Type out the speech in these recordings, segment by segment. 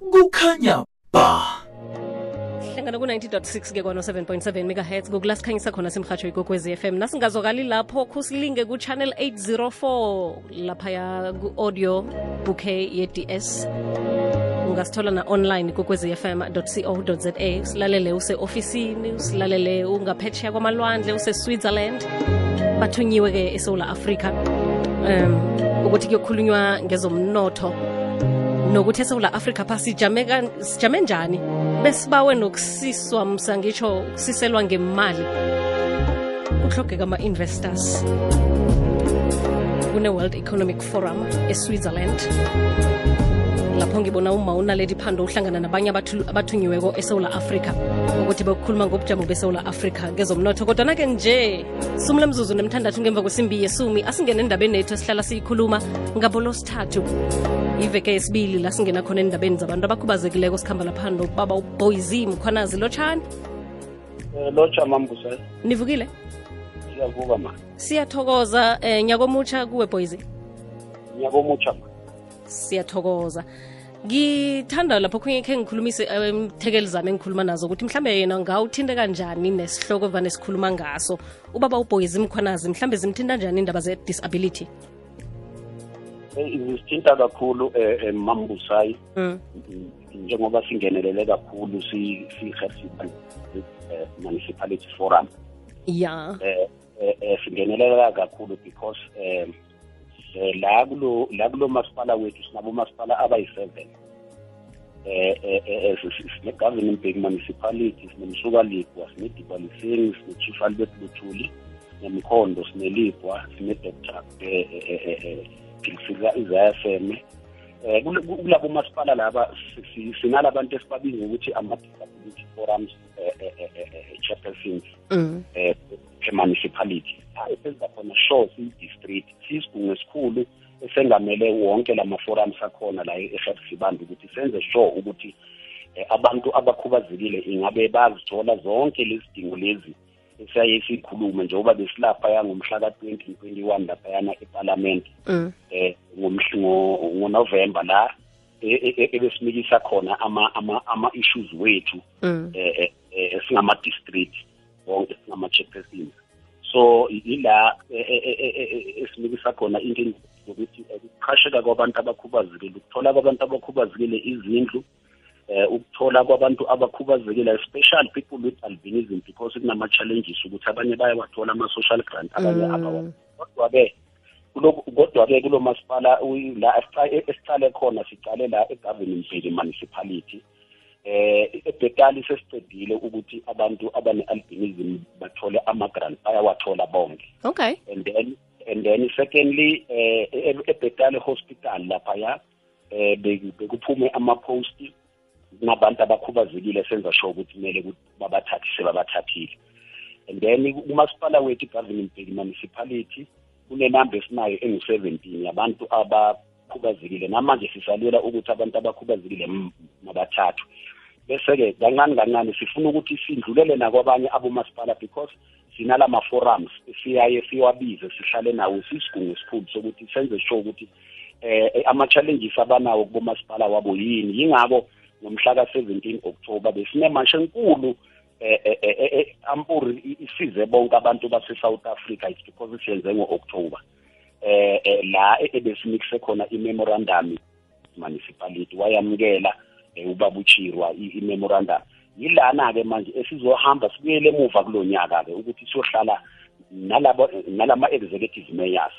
kukhanya ba. Hlangana ku-90.6 ke kwano-7.7 megahertz ngokula sikhanyisa khona simhatsho ikokwezi FM nasingazokali lapho khusilinge ku-channel 804 laphaya ku-audio bouquet ye-ds ungasithola na-online kokwezfm co za usilalele use-ofisini usilalele ungaphetsheya kwamalwandle use-switzerland. Bathunyiwe-ke esoula africa um ukuthi kuyokhulunywa ngezomnotho nokuthi esewula afrika pha sijame, njani? Besibawe nokusiswa msangitsho ukusiselwa ngemali. Kuhlogeka ama-investors. Kune-world economic forum eswitzerland. Lapho ngibona uma unaledi phando uhlangana nabanye abathu- abathunyiweko esewula afrika. Ukuthi bekukhuluma ngobujamo besewula afrika ngezomnotho kodwana-ke nje sumle mzuzu nemthandathu ngemva kwesimbi yesumi asingene endabeni ethu esihlala siyikhuluma ngabolo sithathu iveke esibili la singena khona endabeni zabantu abakhubazekileko sikhamba laphando baba uboyzi mkhwanazi lotshani? Eh, lotsha mambusa nivukile? Siyavuka ma. Siyathokoza um nyakomutsha kuwe boyzi? Nyakomutsha ma. Siyathokoza. Ngithanda lapho khunye khe ngikhulumise emthekeli zami engikhuluma nazo ukuthi mhlambe yena ngawuthinte kanjani nesihloko vanesikhuluma ngaso. Ubaba uboyzi mkhwanazi mhlambe zimthinta njani indaba ze-disability Eh, zisithinta kakhulu eh, eh, mambusayi. Mm. njengoba singenelele kakhulu si si-hersiban municipality forum. Ya. Eh, eh, eh, singenelela kakhulu because eh, eh, la kulo la kulo masipala wethu sinabo masipala abayi-seven. Eh eh eh sine-governing big municipality sinemsukalipwa sinedibaliseni sine-chief albert luthuli nemkhondo sinelipwa sine-doctor philisiza izayaseme eh kule- ku- kulabo masipala laba si- si- sinalabantu esibabiza ukuthi ama-disability forums eh, eh, eh, eh, eh, chairpersons mm. eh municipality hayi senza khona sure siyi-district siyisigungu esikhulu esengamele wonke lama-forums akhona la ehersibantu ukuthi senze sure ukuthi eh, abantu abakhubazekile ingabe bazithola zonke lezi dingo lezi esiyaye sikhulume njengoba besilapha yangomhla ka-twenty twenty-one laphayana eparlament Mm. eh ngomhla- ngo- ngonovemba la e- e- e- ebesinikisa khona ama ama ama issues wethu Mm. eh eh, eh, singama district wonke singama chairpersons so i- ila eh, eh, eh, eh, eh, esinikisa khona into yokuthi eh, ukuqhasheka kwabantu abakhubazekile ukuthola kwabantu abakhubazekile izindlu eh ukuthola kwabantu abakhubazekile especially people with albinism because kunama challenges ukuthi abanye bayawathola ama social grant abanye Mm. abawa kodwa ke kodwa ke kulo masipala uyi- la esica- esiqale khona siqale la egoverning Bay municipality eh ebhetali sesicedile ukuthi abantu abane-albinism bathole ama-grant bayawathola bonke okay and then and then secondly eh e- ebhetali hospital laphaya eh beku- bekuphume ama-post nabantu abakhubazekile senza sure ukuthi kumele ukuthi babathathe sebabathathile and then kumasipala wethu i-governing Bay municipality kunenamba esinayo engu-seventeen yabantu abakhubazekile. Namanje sisalela ukuthi abantu abakhubazekile m- mabathathwe. Bese-ke kancane kancane sifuna ukuthi sidlulele nakwabanye abomasipala because sinala ma-forums siyaye siwabize sihlale nawo sisigungu esikhulu sokuthi senze sure ukuthi eh ama-challenges abanawo kubomasipala wabo yini. Yingako ngomhla ka-17 October besinemasha enkulu eh eh, eh, eh, ampuri isize bonke abantu base-South Africa it's because siyenze ngo-October. Eh la e- ebesinikise khona i-memorandum municipality wayamukela ubaba uchirwa i-memorandum. Yilana-ke manje esizohamba sibuyele emuva kulo nyaka-ke ukuthi siyohlala nalama-executive mayors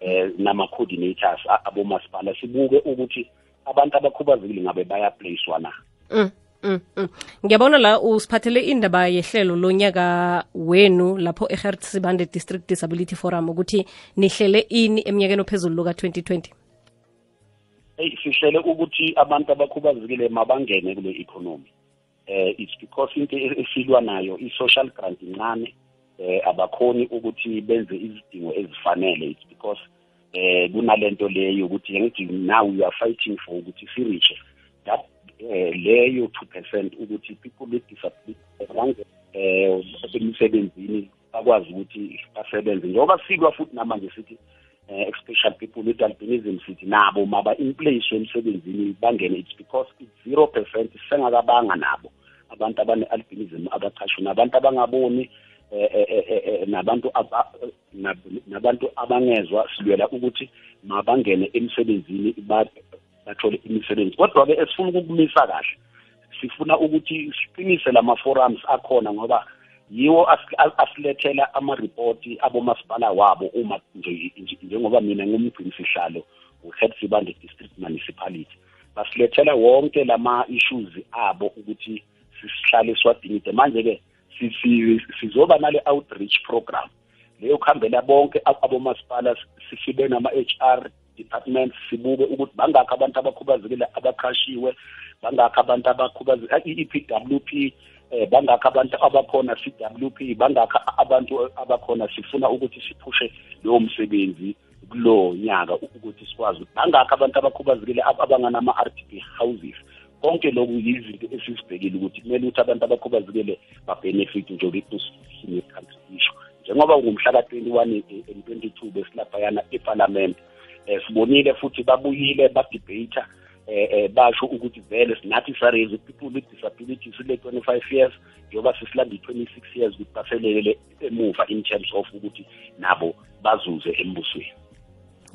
eh nama-coordinators abomasipala sibuke ukuthi abantu abakhubazekile ngabe bayaplacewa na? Mm, mm, mm. ngiyabona la usiphathele indaba yehlelo lonyaka wenu lapho ehertsibande district disability forum ukuthi nihlele ini eminyakeni ophezulu lo ka-2020 eyi sihlele ukuthi abantu abakhubazekile mabangene kule economy. Eh it's because into esilwa nayo i-social grant incane eh abakhoni ukuthi benze izidingo ezifanele. It's because eh kunalento leyo ukuthi ngithi now we are fighting for ukuthi si reach that eh leyo 2% ukuthi people with disability bange eh emsebenzini bakwazi ukuthi basebenze. Njengoba silwa futhi namanje sithi eh, especially people with albinism sithi nabo maba in place emsebenzini bangene it's because it's 0% sengakabanga nabo abantu abane albinism abachashwe nabantu abangaboni eh, eh, eh, eh, nabantu aba- nab- nabantu abangezwa silwela ukuthi mabangene emsebenzini ba- bathole imisebenzi. Kodwa ke esifuna ukukumisa kahle sifuna ukuthi siqinise lama forums akhona ngoba yiwo as- as- asilethela ama-report abomasipala wabo uma nje nje- njengoba mina ngumgcini sihlalo we-head sibande district municipality. Basilethela wonke lama-issues abo ukuthi sisihlale siwadingide. Manje-ke si- si- sizoba nale outreach program. Leyo kuhambela bonke ab- abomasipala sifibe nama-h r departments sibuke ukuthi bangakhi abantu abakhubazekile abaqashiwe bangakhi abantu abakhubazekile i-EPWP eh bangakhi abantu abakhona CWP bangakhi abantu abakhona sifuna ukuthi siphushe leyo msebenzi kulo nyaka ukuthi sikwazi. Bangakhi abantu abakhubazekile ab- abanganama RDP houses. Konke lokhu yizinto esizibhekile ukuthi kumele ukuthi abantu abakhubazekile babenefit senior country issue njengoba ngumhla ka-21 and 22 besilaphayana eparliament eh sibonile futhi babuyile badebate eh eh basho ukuthi vele sinathi saraise people with disabilities le 25 years njengoba sesilanda i-26 years ukuthi baselele emuva in terms of ukuthi nabo bazuze embusweni.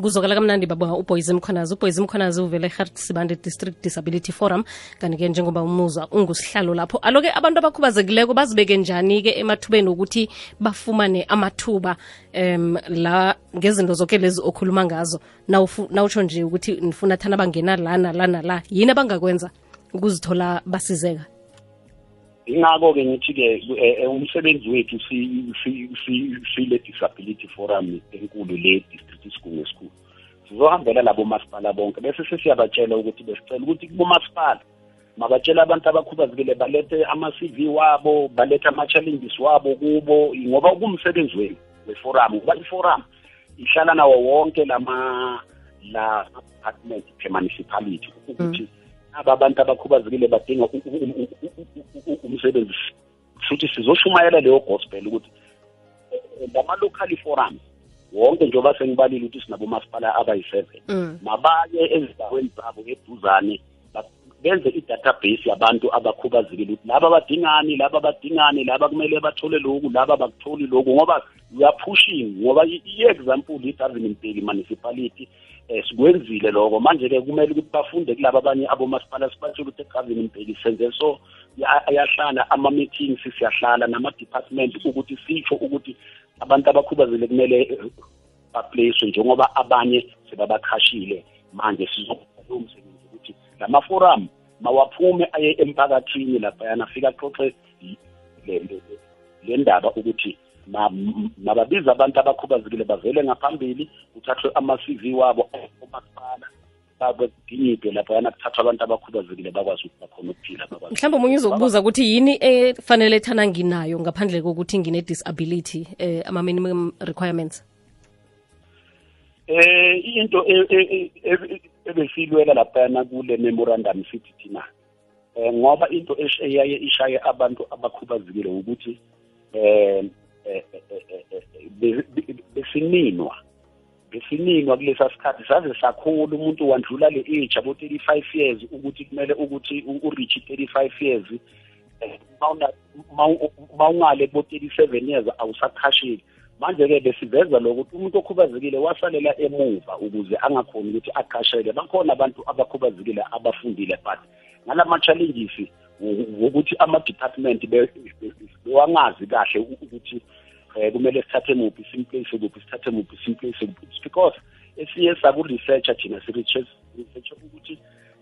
Kuzokala kamnandi baba uboys mkhonazi uboys mkhonazi uvele eheart sibande district disability forum. Kanti-ke njengoba umuzwa ungusihlalo lapho aloke abantu abakhubazekileko bazibeke njani-ke emathubeni ukuthi bafumane amathuba um la ngezinto zonke lezi okhuluma ngazo? Nawutsho nje ukuthi nifuna thana bangena la nala nala yini abangakwenza ukuzithola basizeka ingakho-ke ngithi-ke umsebenzi wethu si- si- si- sile disability forum enkulu le district school nesikhulu sizohambela labo masipala bonke bese sesiyabatshela ukuthi besicela ukuthi kubomasipala mabatshele abantu abakhubazekile balethe ama-cv wabo balethe ama-challenges wabo kubo ngoba kumsebenzi wenu weforum ngoba iforum ihlala nawo wonke lama la department per municipality ukuthi aba abantu abakhubazekile badinga u- u- u- u- u- u- umsebenzi futhi sizoshumayela leyo gospel ukuthi eh, lama-local forums wonke njengoba sengibalile ukuthi sinabomasipala abayi-seven Mm. mabaye ezindaweni zabo eduzane ba- benze i-database yabantu abakhubazekile ukuthi laba badingani laba badingani laba kumele bathole lokhu laba bakutholi lokhu ngoba we are pushing ngoba i- i-example i-Davin Mbeki municipality eh sikwenzile lokho manje-ke kumele ukuthi bafunde kulaba abanye abomasipala sibatshele ukuthi eGavin Mbeki senze so ya- ayahlala ama-meetings siyahlala nama-department ukuthi sitsho ukuthi abantu abakhubazekile kumele eh, baplacewe njengoba abanye sebabakhashile manje sizokwenza lowo msebenzi ukuthi lama-forum mawaphume aye emphakathini laphayana afike axoxe le- ndaba ukuthi mababize abantu abakhubazekile bavele ngaphambili kuthathwe ama-cv wabo omasipala badingide laphayana kuthathwa abantu abakhubazekile bakwazi ukuthi bakhona ukuphila bakwazi mhlawumbe omunye uzokubuza ukuthi yini efanele thana nginayo ngaphandle kokuthi ngine-disability eh, ama-minimum requirements? Eh into e- e- e- ebesilwela laphana kule memorandum sithi thina eh ngoba into esh- eyaye ishaye abantu abakhubazekile ukuthi eh eh, eh, eh, eh, be- be- besininwa besininwa kulesa sikhathi saze sakhula umuntu wandlula le age abo 35 years ukuthi kumele ukuthi u- ureach 35 years. Eh, mawuna- mawu- mawungale bo 37 years awusakhashile. Manje-ke besiveza lokuthi umuntu okhubazekile wasalela emuva ukuze angakhoni ukuthi aqasheke bakhona abantu abakhubazekile abafundile but ngalama-challenges wokuthi ama-department be- be- bewangazi kahle ukuthi um kumele sithathe muphi simplace kuphi sithathe muphi simplace kuphi because esiye saku-researcha thina si-researcha ukuthi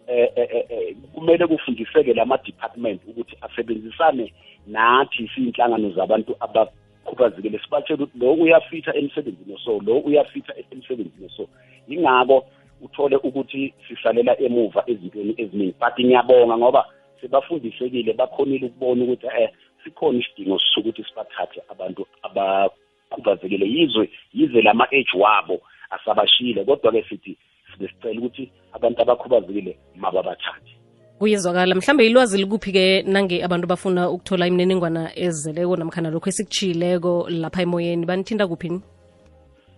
eh, kumele kufundiseke lama-department ukuthi asebenzisane nathi siyinhlangano zabantu abakhubazekile. Sibatshele ukuthi lo uyafitha emsebenzini so lo uyafitha emsebenzini so. Yingako uthole ukuthi sisalela emuva ezintweni eziningi but ngiyabonga ngoba sebafundisekile bakhonile ukubona ukuthi eh sikhona isidingo sokuthi sibathathe abantu abakhubazekile yizwe yize lama-age wabo asabashile kodwa-ke sithi sibe sicela ukuthi abantu abakhubazekile mababathathe. Kuyezwakala mhlambe ilwazi likuphi-ke nange abantu bafuna ukuthola imininingwana ezeleko namkhana lokho esikuchiyileko lapha emoyeni? Banithinta kuphini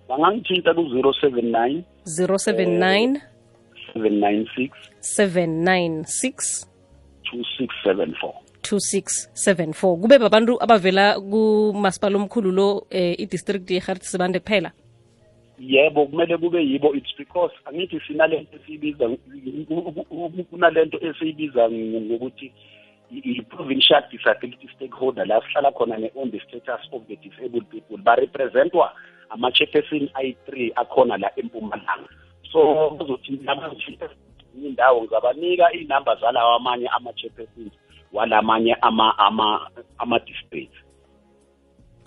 bangangithinta ku-zero seven nine 079 seven nine six. 796 two six seven four. 2674 kube babantu abavela kumasipala omkhulu lo eh, idistrict yeharti sibande kuphela? Yebo kumele kube yibo. It's because angithi sinalento esiyibiza kunalento esiyibiza ngokuthi i-provincial disability stakeholder la sihlala khona ne-on the status of the disabled people. Barepresentwa ama-chairperson ayi-three akhona la empumalanga. So bazothi indawo ngizabanika iy'namba zalawa amanye ama-chairpersons walamanye ama ama kuzo-ke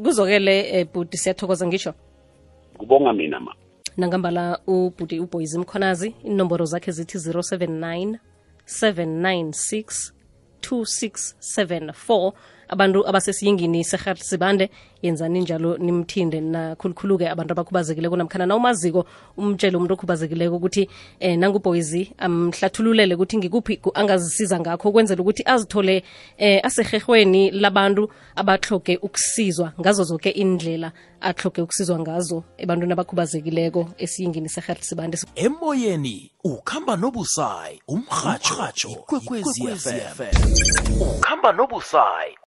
kuzokele um bhuti siyathokoza ngisho kubonga mina ma. Nangambala ubhuti uboys mkhonazi inomboro zakhe zithi 079 796 2674 abantu abasesiyingini sehat sibande yenzani njalo nimthinde nakhulukhulu-ke abantu abakhubazekileko namkhana na umaziko umtshele umuntu okhubazekileko ukuthi eh, nanguboyzi amhlathululele ukuthi ngikuphi angazisiza ngakho ukwenzela ukuthi azithole eh, asehehweni labantu abahloge ukusizwa ngazo zonke indlela ahloge ukusizwa ngazo ebantwini abakhubazekileko esiyingini sehat sibande. Emoyeni ukhamba nobusayi ikwekwezi fm ukhamba nobusayi